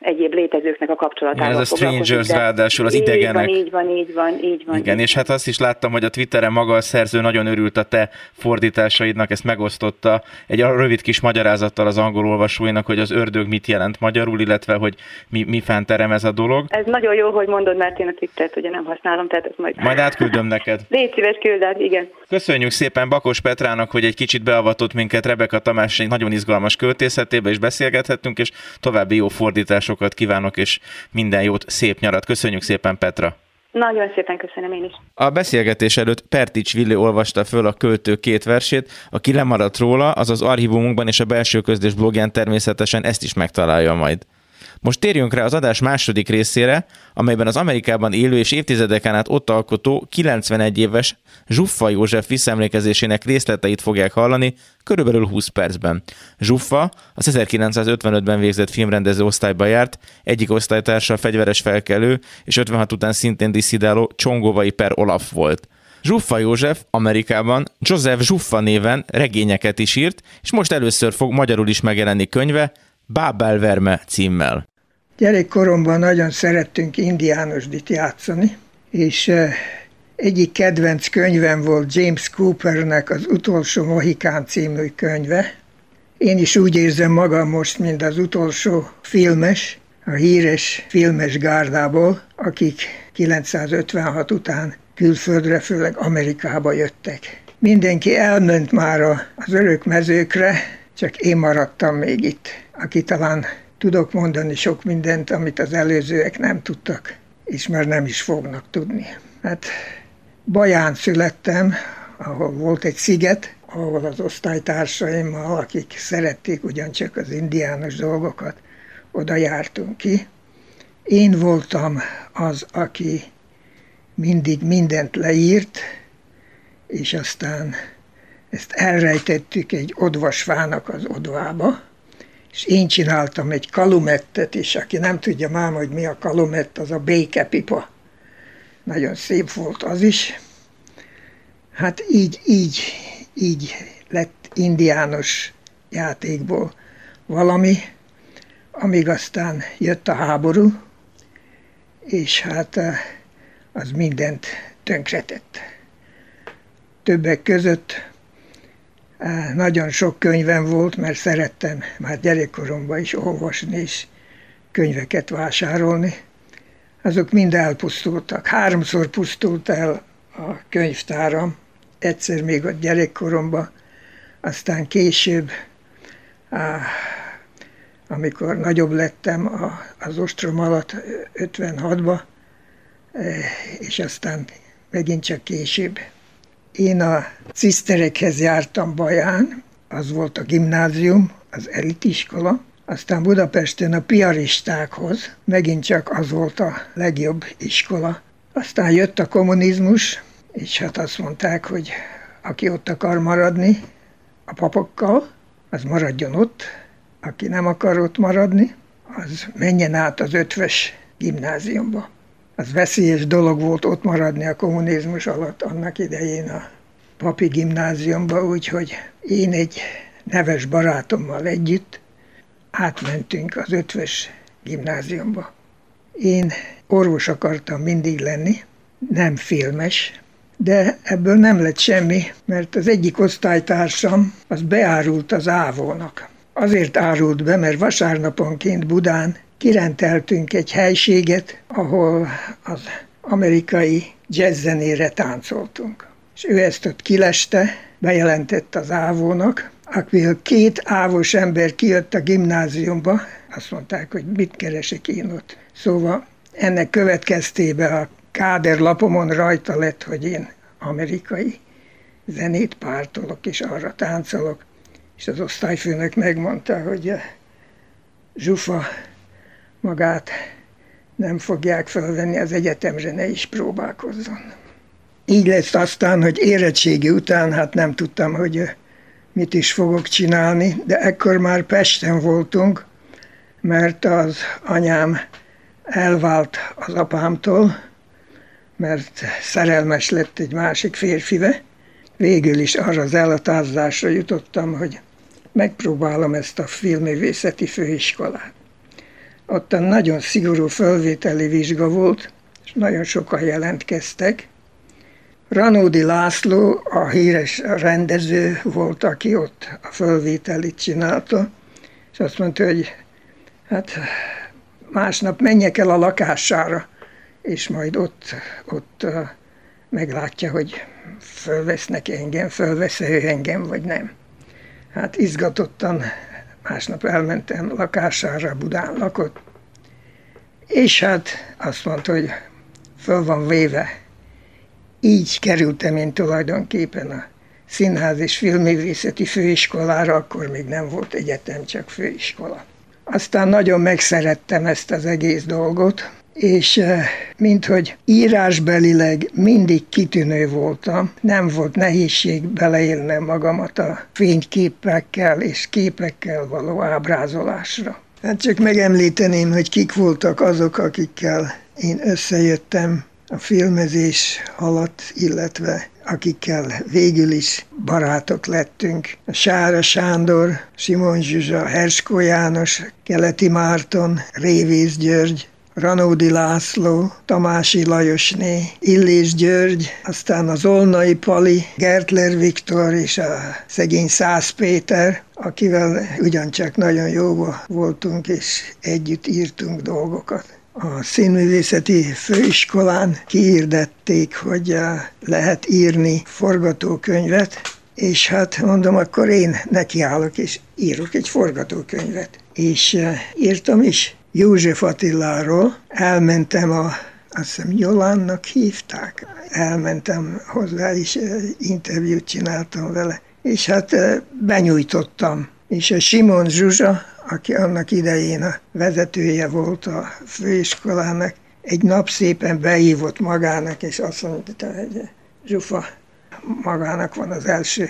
egyéb létezőknek a kapcsolatával. Ez a strangers de ráadásul, az így idegenek. Van, így van, így van, így van. Igen, és hát azt is láttam, hogy a Twitteren maga a szerző nagyon örült a te fordításaidnak, ezt megosztotta egy rövid kis magyarázattal az angol olvasóinak, hogy az ördög mit jelent magyarul, illetve hogy mi, mi fánterem ez a dolog. Ez nagyon jó, hogy mondod, mert én a Twittert ugye nem használom, tehát ez majd... Majd átküldöm neked. Légy szíves, külded, igen. Köszönjük szépen Bakos Petrának, hogy egy kicsit beavatott minket Rebeka Tamás egy nagyon izgalmas költészetébe, és beszélgethettünk, és további jó fordítás sokat kívánok, és minden jót, szép nyarat. Köszönjük szépen, Petra! Nagyon szépen köszönöm én is. A beszélgetés előtt Pertics Villi olvasta föl a költő két versét, aki lemaradt róla, az az archívumunkban és a belső közlés blogján természetesen ezt is megtalálja majd. Most térjünk rá az adás második részére, amelyben az Amerikában élő és évtizedeken át ott alkotó 91 éves Zsuffa József visszaemlékezésének részleteit fogják hallani körülbelül 20 percben. Zsuffa az 1955-ben végzett filmrendező osztályba járt, egyik osztálytársa fegyveres felkelő, és 56 után szintén diszidáló Csongovai per Olaf volt. Zsuffa József Amerikában Joseph Zsuffa néven regényeket is írt, és most először fog magyarul is megjelenni könyve, Bábelverme címmel. Gyerekkoromban nagyon szerettünk indiánosdit játszani, és egyik kedvenc könyvem volt James Coopernek az Utolsó Mohikán című könyve. Én is úgy érzem magam most, mint az utolsó filmes, a híres filmes gárdából, akik 956 után külföldre, főleg Amerikába jöttek. Mindenki elment már az örök mezőkre, csak én maradtam még itt, aki talán tudok mondani sok mindent, amit az előzőek nem tudtak, és már nem is fognak tudni. Hát Baján születtem, ahol volt egy sziget, ahol az osztálytársaimmal, akik szerették ugyancsak az indiános dolgokat, oda jártunk ki. Én voltam az, aki mindig mindent leírt, és aztán ezt elrejtettük egy odvasfának az odvába, és én csináltam egy kalumettet is, aki nem tudja már, hogy mi a kalumett, az a békepipa. Nagyon szép volt az is. Hát így, így, így lett indiános játékból valami, amíg aztán jött a háború, és hát eh, az mindent tönkretett. Többek között nagyon sok könyvem volt, mert szerettem már gyerekkoromban is olvasni és könyveket vásárolni. Azok mind elpusztultak. Háromszor pusztult el a könyvtáram, egyszer még a gyerekkoromban, aztán később, amikor nagyobb lettem az ostrom alatt 56-ba, és aztán megint csak később én a ciszterekhez jártam Baján, az volt a gimnázium, az elitiskola, aztán Budapesten a piaristákhoz, megint csak az volt a legjobb iskola. Aztán jött a kommunizmus, és hát azt mondták, hogy aki ott akar maradni a papokkal, az maradjon ott, aki nem akar ott maradni, az menjen át az ötves gimnáziumba az veszélyes dolog volt ott maradni a kommunizmus alatt annak idején a papi gimnáziumba, úgyhogy én egy neves barátommal együtt átmentünk az ötvös gimnáziumba. Én orvos akartam mindig lenni, nem filmes, de ebből nem lett semmi, mert az egyik osztálytársam az beárult az ávónak. Azért árult be, mert vasárnaponként Budán kirenteltünk egy helységet, ahol az amerikai jazzzenére táncoltunk. És ő ezt ott kileste, bejelentett az ávónak, akiből két ávos ember kijött a gimnáziumba, azt mondták, hogy mit keresek én ott. Szóval ennek következtében a káderlapomon rajta lett, hogy én amerikai zenét pártolok, és arra táncolok. És az osztályfőnök megmondta, hogy Zsufa magát nem fogják felvenni az egyetemre, ne is próbálkozzon. Így lesz aztán, hogy érettségi után, hát nem tudtam, hogy mit is fogok csinálni, de ekkor már Pesten voltunk, mert az anyám elvált az apámtól, mert szerelmes lett egy másik férfive. Végül is arra az elhatározásra jutottam, hogy megpróbálom ezt a filmművészeti főiskolát. Ott nagyon szigorú fölvételi vizsga volt, és nagyon sokan jelentkeztek. Ranódi László, a híres rendező volt, aki ott a fölvételit csinálta, és azt mondta, hogy hát másnap menjek el a lakására, és majd ott, ott meglátja, hogy fölvesznek engem, fölvesz ő engem, vagy nem. Hát izgatottan másnap elmentem lakására, Budán lakott, és hát azt mondta, hogy föl van véve. Így kerültem én tulajdonképpen a Színház és Filmművészeti Főiskolára, akkor még nem volt egyetem, csak főiskola. Aztán nagyon megszerettem ezt az egész dolgot, és eh, minthogy írásbelileg mindig kitűnő voltam, nem volt nehézség beleélnem magamat a fényképekkel és képekkel való ábrázolásra. Hát csak megemlíteném, hogy kik voltak azok, akikkel én összejöttem a filmezés alatt, illetve akikkel végül is barátok lettünk. Sára Sándor, Simon Zsuzsa, Herskó János, Keleti Márton, Révész György, Ranódi László, Tamási Lajosné, Illés György, aztán az Olnai Pali, Gertler Viktor és a szegény Szász Péter, akivel ugyancsak nagyon jó voltunk, és együtt írtunk dolgokat. A színművészeti főiskolán kiirdették, hogy eh, lehet írni forgatókönyvet, és hát mondom, akkor én nekiállok, és írok egy forgatókönyvet. És eh, írtam is, József Attiláról elmentem a azt hiszem Jolánnak hívták. Elmentem hozzá, és interjút csináltam vele. És hát benyújtottam. És a Simon Zsuzsa, aki annak idején a vezetője volt a főiskolának, egy nap szépen behívott magának, és azt mondta, hogy Zsufa, magának van az első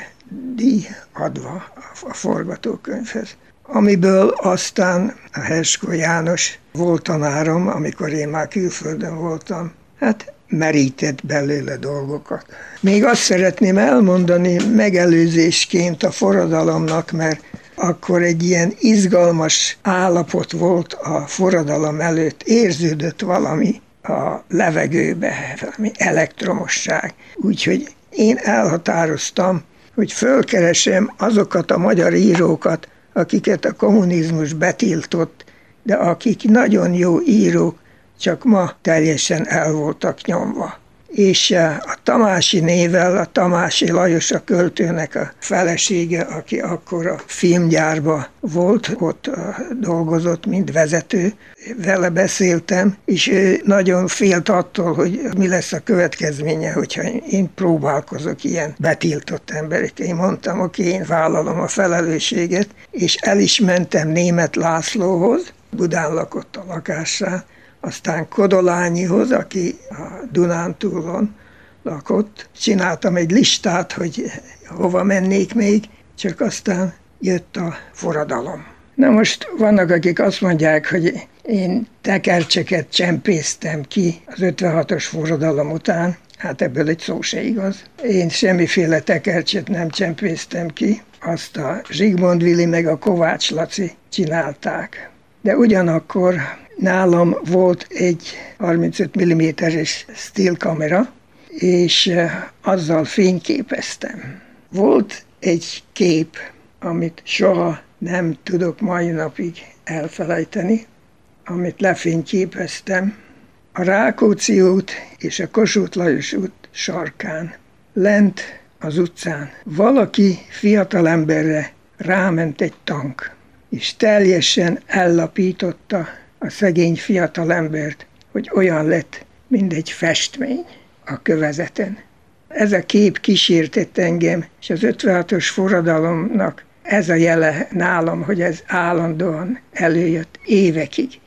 díj adva a forgatókönyvhez amiből aztán a Herskó János volt tanárom, amikor én már külföldön voltam, hát merített belőle dolgokat. Még azt szeretném elmondani megelőzésként a forradalomnak, mert akkor egy ilyen izgalmas állapot volt a forradalom előtt, érződött valami a levegőbe, valami elektromosság. Úgyhogy én elhatároztam, hogy fölkeresem azokat a magyar írókat, akiket a kommunizmus betiltott, de akik nagyon jó írók, csak ma teljesen el voltak nyomva és eh, a Tamási nével, a Tamási Lajos a költőnek a felesége, aki akkor a filmgyárba volt, ott eh, dolgozott, mint vezető, vele beszéltem, és ő nagyon félt attól, hogy mi lesz a következménye, hogyha én próbálkozok ilyen betiltott emberekkel. Én mondtam, oké, én vállalom a felelősséget, és el is mentem német Lászlóhoz, Budán lakott a lakásán, aztán Kodolányihoz, aki a Dunántúlon lakott. Csináltam egy listát, hogy hova mennék még, csak aztán jött a forradalom. Na most vannak, akik azt mondják, hogy én tekercseket csempésztem ki az 56-os forradalom után. Hát ebből egy szó se igaz. Én semmiféle tekercset nem csempésztem ki, azt a Zsigmond Vili meg a Kovács Laci csinálták. De ugyanakkor nálam volt egy 35 mm-es steel kamera, és eh, azzal fényképeztem. Volt egy kép, amit soha nem tudok mai napig elfelejteni, amit lefényképeztem, a Rákóczi út és a Kossuth Lajos út sarkán, lent az utcán. Valaki fiatalemberre ráment egy tank, és teljesen ellapította a szegény fiatalembert, hogy olyan lett, mint egy festmény a kövezeten. Ez a kép kísértett engem, és az 56-os forradalomnak ez a jele nálam, hogy ez állandóan előjött évekig.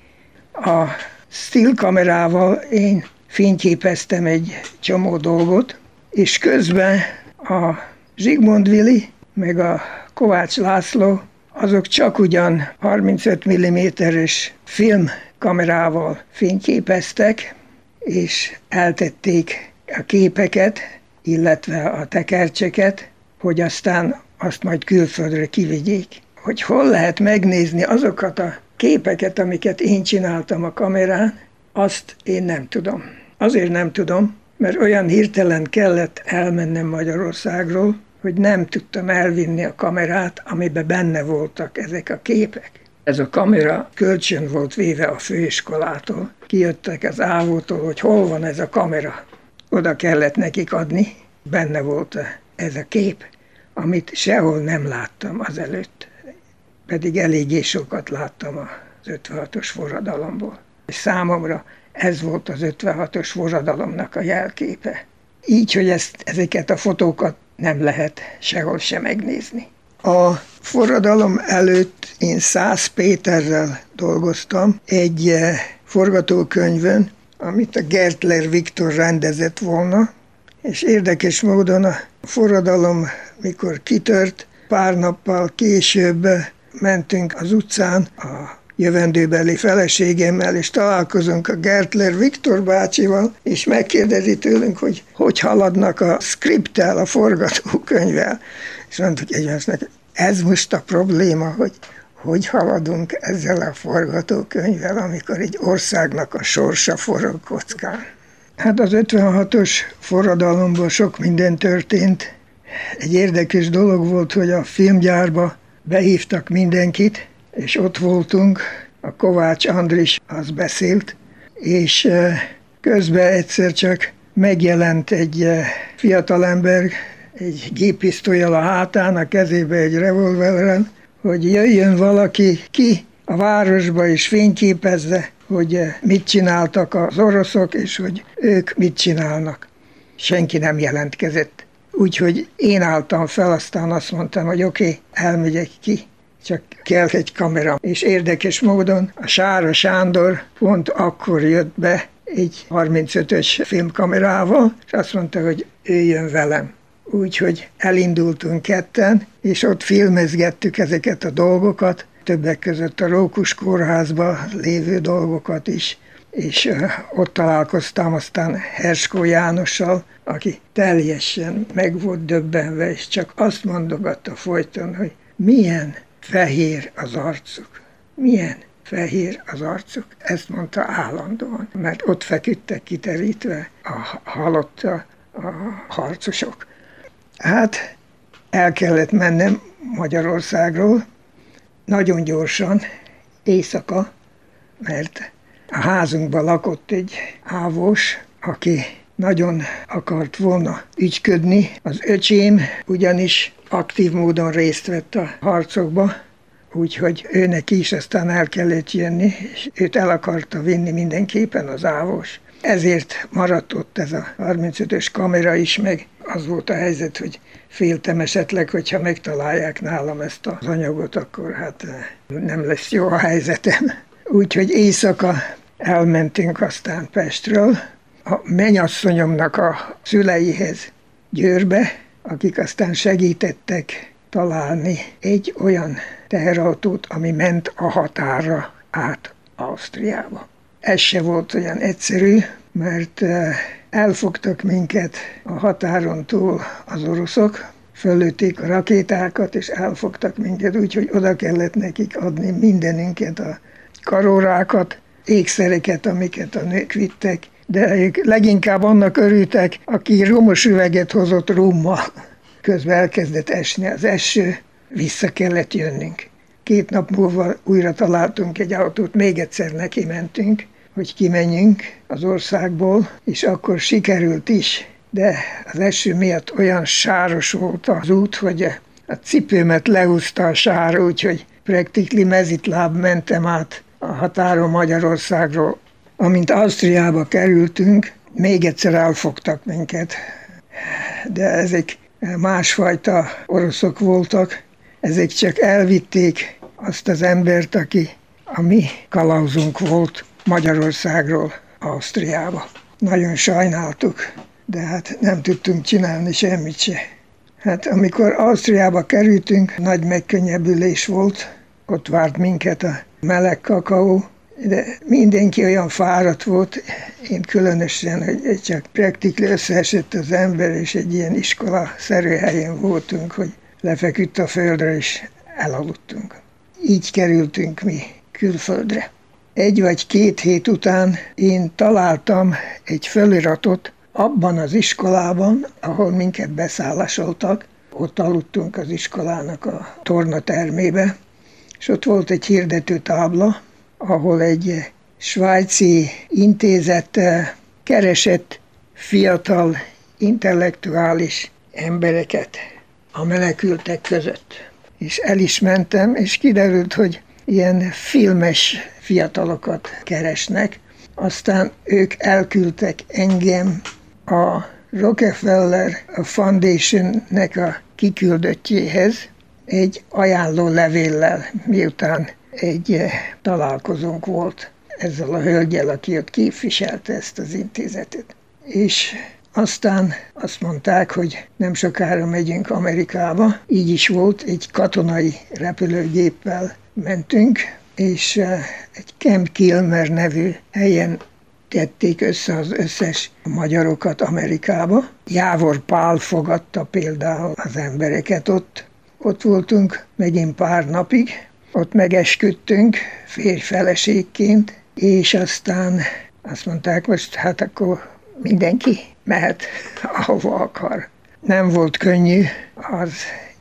A still kamerával én fényképeztem egy csomó dolgot, és közben a Zsigmond Vili, meg a Kovács László, azok csak ugyan 35 mm-es filmkamerával fényképeztek, és eltették a képeket, illetve a tekercseket, hogy aztán azt majd külföldre kivigyék. Hogy hol lehet megnézni azokat a képeket, amiket én csináltam a kamerán, azt én nem tudom. Azért nem tudom, mert olyan hirtelen kellett elmennem Magyarországról, hogy nem tudtam elvinni a kamerát, amiben benne voltak ezek a képek. Ez a kamera kölcsön volt véve a főiskolától. Kijöttek az ávótól, hogy hol van ez a kamera. Oda kellett nekik adni, benne volt ez a kép, amit sehol nem láttam azelőtt. Pedig eléggé sokat láttam az 56-os forradalomból. És számomra ez volt az 56-os forradalomnak a jelképe. Így, hogy ezt, ezeket a fotókat nem lehet sehol sem megnézni. A forradalom előtt én Szász Péterrel dolgoztam egy eh, forgatókönyvön, amit a Gertler Viktor rendezett volna, és érdekes módon a forradalom, mikor kitört, pár nappal később mentünk az utcán a jövendőbeli feleségemmel, és találkozunk a Gertler Viktor bácsival, és megkérdezi tőlünk, hogy hogy haladnak a skriptel, a forgatókönyvvel. És mondtuk egymásnak, ez most a probléma, hogy hogy haladunk ezzel a forgatókönyvvel, amikor egy országnak a sorsa forog kockán. Hát az 56-os forradalomban sok minden történt. Egy érdekes dolog volt, hogy a filmgyárba behívtak mindenkit, és ott voltunk, a Kovács Andris az beszélt, és közben egyszer csak megjelent egy fiatalember, egy géppisztolyal a hátán, a kezébe egy revolveren, hogy jöjjön valaki ki a városba és fényképezze, hogy mit csináltak az oroszok, és hogy ők mit csinálnak. Senki nem jelentkezett. Úgyhogy én álltam fel, aztán azt mondtam, hogy oké, okay, elmegyek ki csak kell egy kamera. És érdekes módon a Sára Sándor pont akkor jött be egy 35-ös filmkamerával, és azt mondta, hogy ő jön velem. Úgyhogy elindultunk ketten, és ott filmezgettük ezeket a dolgokat, többek között a Rókus kórházba lévő dolgokat is, és ott találkoztam aztán Herskó Jánossal, aki teljesen meg volt döbbenve, és csak azt mondogatta folyton, hogy milyen fehér az arcuk. Milyen fehér az arcuk? Ezt mondta állandóan, mert ott feküdtek kiterítve a halotta a harcosok. Hát el kellett mennem Magyarországról, nagyon gyorsan, éjszaka, mert a házunkban lakott egy ávós, aki nagyon akart volna ügyködni. Az öcsém ugyanis aktív módon részt vett a harcokba, úgyhogy őnek is aztán el kellett jönni, és őt el akarta vinni mindenképpen az ávós. Ezért maradt ott ez a 35-ös kamera is, meg az volt a helyzet, hogy féltem esetleg, hogyha megtalálják nálam ezt az anyagot, akkor hát eh, nem lesz jó a helyzetem. Úgyhogy éjszaka elmentünk aztán Pestről, a menyasszonyomnak a szüleihez Győrbe, akik aztán segítettek találni egy olyan teherautót, ami ment a határra át Ausztriába. Ez se volt olyan egyszerű, mert elfogtak minket a határon túl az oroszok, fölötték a rakétákat, és elfogtak minket, úgyhogy oda kellett nekik adni mindenünket, a karórákat, ékszereket, amiket a nők vittek, de ők leginkább annak örültek, aki rumos üveget hozott rummal. Közben elkezdett esni az eső, vissza kellett jönnünk. Két nap múlva újra találtunk egy autót, még egyszer neki mentünk, hogy kimenjünk az országból, és akkor sikerült is, de az eső miatt olyan sáros volt az út, hogy a cipőmet leúzta a sár, úgyhogy praktikli mezitláb mentem át a határon Magyarországról. Amint Ausztriába kerültünk, még egyszer elfogtak minket. De ezek másfajta oroszok voltak, ezek csak elvitték azt az embert, aki a mi kalauzunk volt Magyarországról Ausztriába. Nagyon sajnáltuk, de hát nem tudtunk csinálni semmit se. Hát amikor Ausztriába kerültünk, nagy megkönnyebbülés volt, ott várt minket a meleg kakaó, de mindenki olyan fáradt volt, én különösen, hogy csak praktikli összeesett az ember, és egy ilyen iskola-szerű helyen voltunk, hogy lefeküdt a földre, és elaludtunk. Így kerültünk mi külföldre. Egy vagy két hét után én találtam egy feliratot abban az iskolában, ahol minket beszállásoltak. Ott aludtunk az iskolának a tornatermébe, és ott volt egy hirdető tábla, ahol egy svájci intézet eh, keresett fiatal, intellektuális embereket a menekültek között. És el is mentem, és kiderült, hogy ilyen filmes fiatalokat keresnek. Aztán ők elküldtek engem a Rockefeller Foundation-nek a kiküldöttjéhez egy ajánló levéllel, miután egy eh, találkozónk volt ezzel a hölgyel, aki ott képviselte ezt az intézetet. És aztán azt mondták, hogy nem sokára megyünk Amerikába. Így is volt, egy katonai repülőgéppel mentünk, és eh, egy Camp Kilmer nevű helyen tették össze az összes magyarokat Amerikába. Jávor Pál fogadta például az embereket ott. Ott voltunk megint pár napig, ott megesküdtünk férj-feleségként, és aztán azt mondták, most hát akkor mindenki mehet, ahova akar. Nem volt könnyű az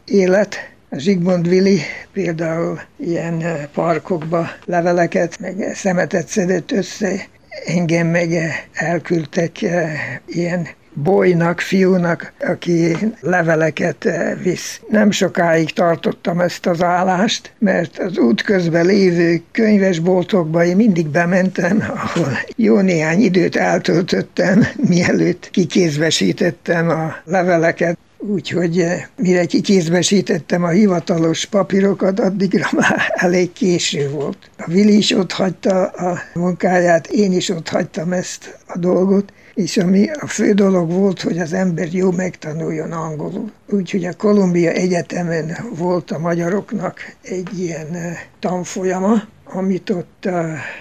élet. A Zsigmond Vili például ilyen parkokba leveleket, meg szemetet szedett össze, engem meg elküldtek eh, ilyen bolynak, fiúnak, aki leveleket eh, visz. Nem sokáig tartottam ezt az állást, mert az út közben lévő könyvesboltokba én mindig bementem, ahol jó néhány időt eltöltöttem, mielőtt kikézbesítettem a leveleket. Úgyhogy eh, mire kikézbesítettem a hivatalos papírokat, addigra már elég késő volt. A Vili is ott hagyta a munkáját, én is ott hagytam ezt a dolgot, és ami a fő dolog volt, hogy az ember jó megtanuljon angolul. Úgyhogy a Kolumbia Egyetemen volt a magyaroknak egy ilyen tanfolyama, amit ott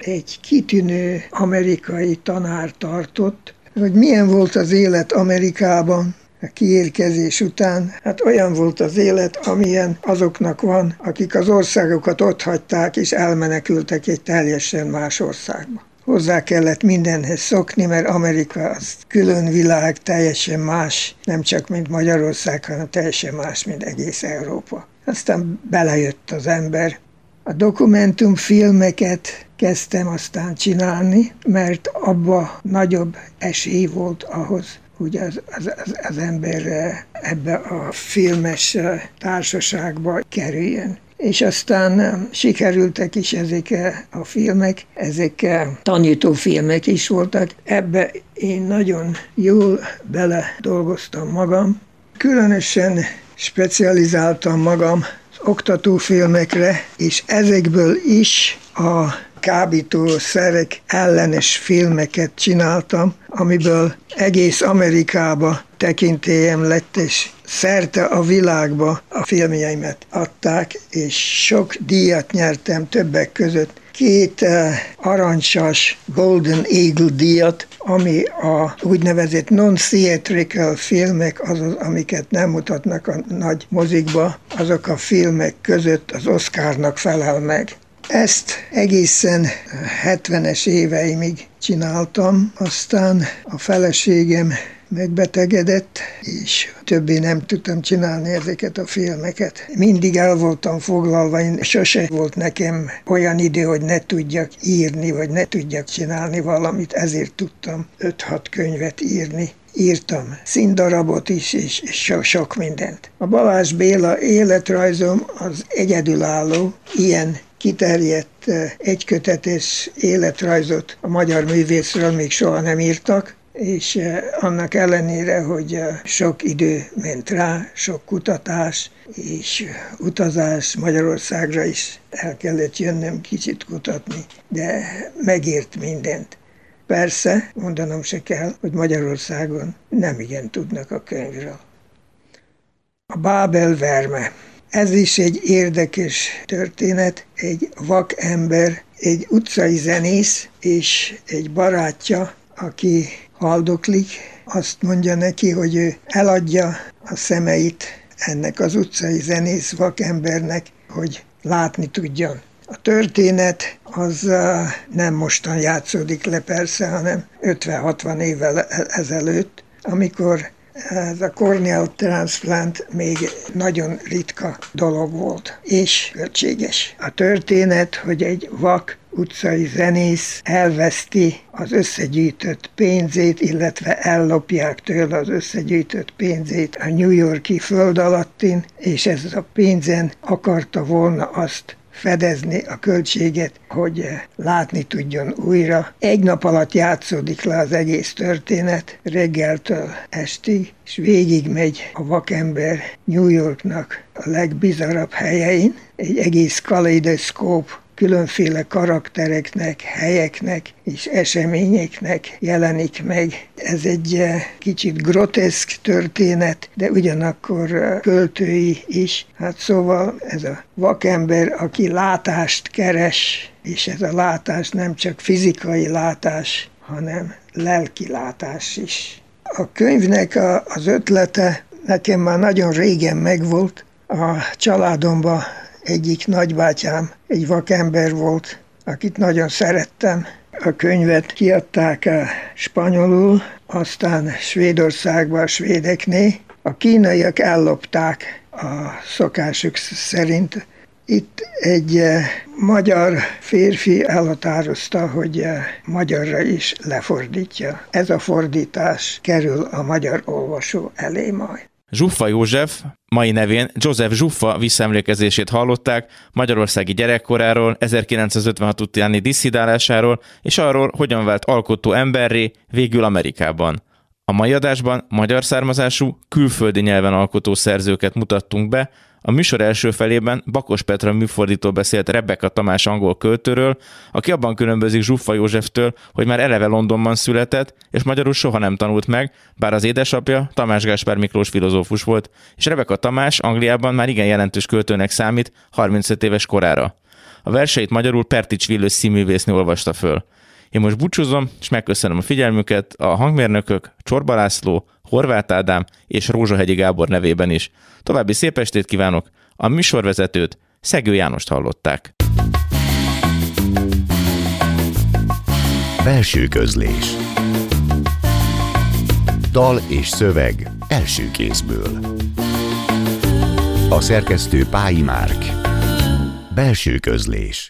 egy kitűnő amerikai tanár tartott, hogy milyen volt az élet Amerikában, a kiérkezés után, hát olyan volt az élet, amilyen azoknak van, akik az országokat ott hagyták és elmenekültek egy teljesen más országba hozzá kellett mindenhez szokni, mert Amerika az külön világ, teljesen más, nem csak mint Magyarország, hanem teljesen más, mint egész Európa. Aztán belejött az ember. A dokumentumfilmeket kezdtem aztán csinálni, mert abba nagyobb esély volt ahhoz, hogy az, az, az, az ember ebbe a filmes társaságba kerüljön és aztán sikerültek is ezek a filmek, ezek tanító filmek is voltak. Ebbe én nagyon jól bele dolgoztam magam. Különösen specializáltam magam az oktatófilmekre, és ezekből is a kábítószerek ellenes filmeket csináltam, amiből egész Amerikába tekintélyem lett, és szerte a világba a filmjeimet adták, és sok díjat nyertem többek között két uh, arancsas Golden Eagle díjat, ami a úgynevezett non-theatrical filmek, azaz, amiket nem mutatnak a nagy mozikba, azok a filmek között az Oscarnak felel meg. Ezt egészen 70-es éveimig csináltam, aztán a feleségem megbetegedett, és többé nem tudtam csinálni ezeket a filmeket. Mindig el voltam foglalva, én sose volt nekem olyan idő, hogy ne tudjak írni, vagy ne tudjak csinálni valamit, ezért tudtam 5-6 könyvet írni írtam színdarabot is, és, so, sok mindent. A Balázs Béla életrajzom az egyedülálló, ilyen kiterjedt eh, egykötetes életrajzot a magyar művészről még soha nem írtak, és eh, annak ellenére, hogy eh, sok idő ment rá, sok kutatás és utazás Magyarországra is el kellett jönnöm kicsit kutatni, de megért mindent. Persze, mondanom se kell, hogy Magyarországon nem igen tudnak a könyvről. A Bábel verme. Ez is egy érdekes történet. Egy vak ember, egy utcai zenész és egy barátja, aki haldoklik, azt mondja neki, hogy ő eladja a szemeit ennek az utcai zenész vakembernek, hogy látni tudjon. A történet az nem mostan játszódik le persze, hanem 50-60 évvel e-, ezelőtt, amikor ez a corneal transplant még nagyon ritka dolog volt, és költséges. A történet, hogy egy vak utcai zenész elveszti az összegyűjtött pénzét, illetve ellopják tőle az összegyűjtött pénzét a New Yorki föld alattin, és ez a pénzen akarta volna azt fedezni a költséget, hogy látni tudjon újra. Egy nap alatt játszódik le az egész történet, reggeltől estig, és végig megy a vakember New Yorknak a legbizarabb helyein, egy egész kaleidoszkóp különféle karaktereknek, helyeknek és eseményeknek jelenik meg. Ez egy eh, kicsit groteszk történet, de ugyanakkor eh, költői is. Hát szóval ez a vakember, aki látást keres, és ez a látás nem csak fizikai látás, hanem lelki látás is. A könyvnek a, az ötlete nekem már nagyon régen megvolt. A családomban egyik nagybátyám egy vakember volt, akit nagyon szerettem. A könyvet kiadták a spanyolul, aztán Svédországban a svédekné. A kínaiak ellopták a szokásuk szerint. Itt egy eh, magyar férfi elhatározta, hogy eh, magyarra is lefordítja. Ez a fordítás kerül a magyar olvasó elé majd. Zsuffa József, mai nevén József Zsuffa visszaemlékezését hallották Magyarországi gyerekkoráról, 1956 utáni disszidálásáról, és arról, hogyan vált alkotó emberré végül Amerikában. A mai adásban magyar származású, külföldi nyelven alkotó szerzőket mutattunk be, a műsor első felében Bakos Petra műfordító beszélt Rebecca Tamás angol költőről, aki abban különbözik Zsuffa Józseftől, hogy már eleve Londonban született, és magyarul soha nem tanult meg, bár az édesapja Tamás Gáspár Miklós filozófus volt, és Rebecca Tamás Angliában már igen jelentős költőnek számít 35 éves korára. A verseit magyarul Pertics Villős színművésznő olvasta föl. Én most búcsúzom, és megköszönöm a figyelmüket a hangmérnökök Csorba László, Horváth Ádám és Rózsahegyi Gábor nevében is. További szép estét kívánok! A műsorvezetőt Szegő Jánost hallották. Belső közlés Dal és szöveg első kézből A szerkesztő Pályi Márk Belső közlés